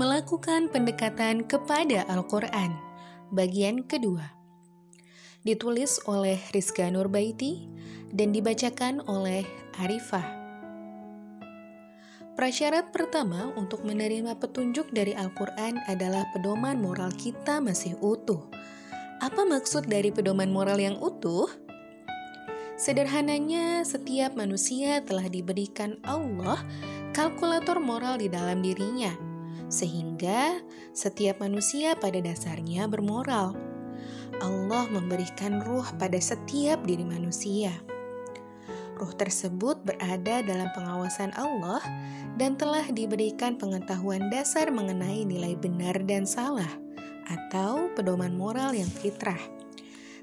Melakukan pendekatan kepada Al-Quran Bagian kedua Ditulis oleh Rizka Nurbaiti dan dibacakan oleh Arifah Prasyarat pertama untuk menerima petunjuk dari Al-Quran adalah pedoman moral kita masih utuh. Apa maksud dari pedoman moral yang utuh? Sederhananya, setiap manusia telah diberikan Allah kalkulator moral di dalam dirinya, sehingga setiap manusia pada dasarnya bermoral. Allah memberikan ruh pada setiap diri manusia. Ruh tersebut berada dalam pengawasan Allah dan telah diberikan pengetahuan dasar mengenai nilai benar dan salah, atau pedoman moral yang fitrah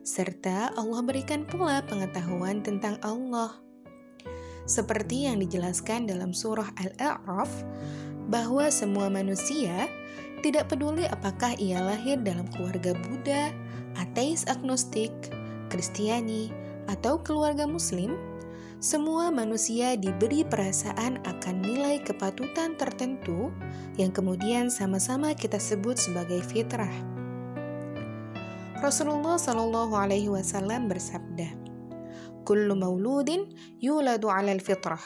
serta Allah berikan pula pengetahuan tentang Allah. Seperti yang dijelaskan dalam surah Al-A'raf, bahwa semua manusia tidak peduli apakah ia lahir dalam keluarga Buddha, ateis agnostik, Kristiani, atau keluarga Muslim, semua manusia diberi perasaan akan nilai kepatutan tertentu yang kemudian sama-sama kita sebut sebagai fitrah. Rasulullah Shallallahu Alaihi Wasallam bersabda, "Kullu mauludin yuladu alal fitrah,"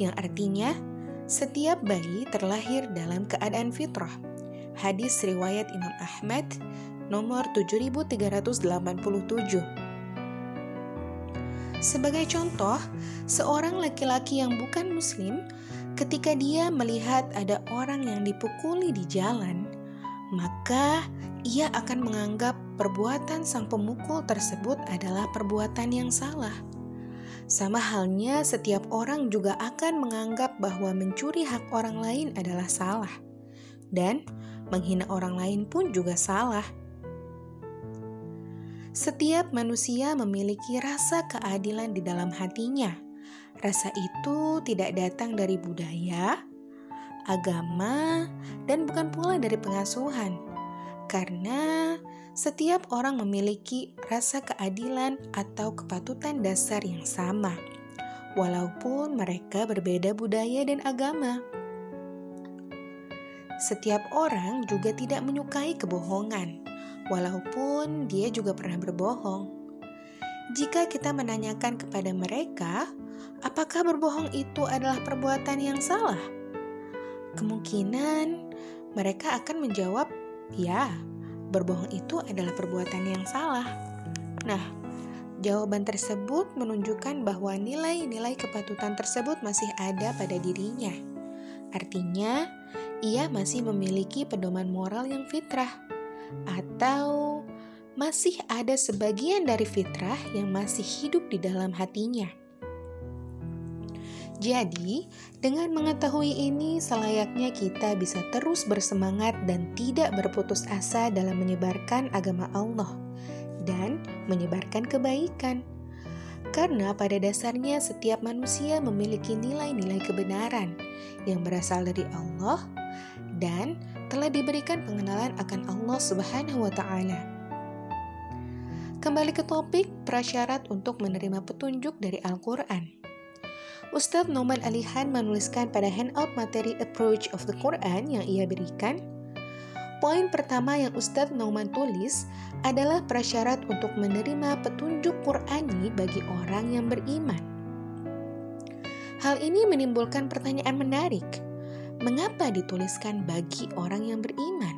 yang artinya setiap bayi terlahir dalam keadaan fitrah. Hadis riwayat Imam Ahmad nomor 7387. Sebagai contoh, seorang laki-laki yang bukan muslim ketika dia melihat ada orang yang dipukuli di jalan, maka ia akan menganggap perbuatan sang pemukul tersebut adalah perbuatan yang salah. Sama halnya, setiap orang juga akan menganggap bahwa mencuri hak orang lain adalah salah, dan menghina orang lain pun juga salah. Setiap manusia memiliki rasa keadilan di dalam hatinya. Rasa itu tidak datang dari budaya, agama, dan bukan pula dari pengasuhan karena setiap orang memiliki rasa keadilan atau kepatutan dasar yang sama, walaupun mereka berbeda budaya dan agama. Setiap orang juga tidak menyukai kebohongan, walaupun dia juga pernah berbohong. Jika kita menanyakan kepada mereka, apakah berbohong itu adalah perbuatan yang salah? Kemungkinan mereka akan menjawab Ya, berbohong itu adalah perbuatan yang salah. Nah, jawaban tersebut menunjukkan bahwa nilai-nilai kepatutan tersebut masih ada pada dirinya. Artinya, ia masih memiliki pedoman moral yang fitrah, atau masih ada sebagian dari fitrah yang masih hidup di dalam hatinya. Jadi, dengan mengetahui ini, selayaknya kita bisa terus bersemangat dan tidak berputus asa dalam menyebarkan agama Allah dan menyebarkan kebaikan. Karena pada dasarnya setiap manusia memiliki nilai-nilai kebenaran yang berasal dari Allah dan telah diberikan pengenalan akan Allah Subhanahu wa taala. Kembali ke topik prasyarat untuk menerima petunjuk dari Al-Qur'an. Ustadz Noman Alihan menuliskan pada handout materi Approach of the Quran yang ia berikan, Poin pertama yang Ustadz Noman tulis adalah prasyarat untuk menerima petunjuk Qurani bagi orang yang beriman. Hal ini menimbulkan pertanyaan menarik. Mengapa dituliskan bagi orang yang beriman?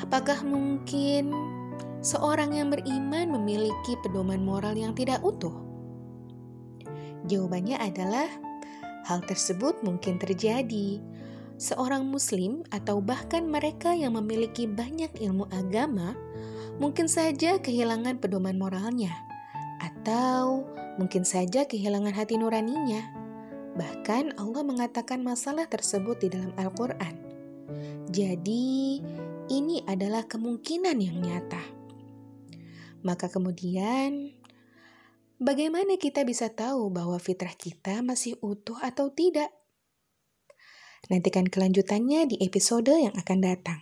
Apakah mungkin seorang yang beriman memiliki pedoman moral yang tidak utuh? Jawabannya adalah hal tersebut mungkin terjadi. Seorang Muslim, atau bahkan mereka yang memiliki banyak ilmu agama, mungkin saja kehilangan pedoman moralnya, atau mungkin saja kehilangan hati nuraninya. Bahkan, Allah mengatakan masalah tersebut di dalam Al-Quran. Jadi, ini adalah kemungkinan yang nyata. Maka kemudian Bagaimana kita bisa tahu bahwa fitrah kita masih utuh atau tidak? Nantikan kelanjutannya di episode yang akan datang.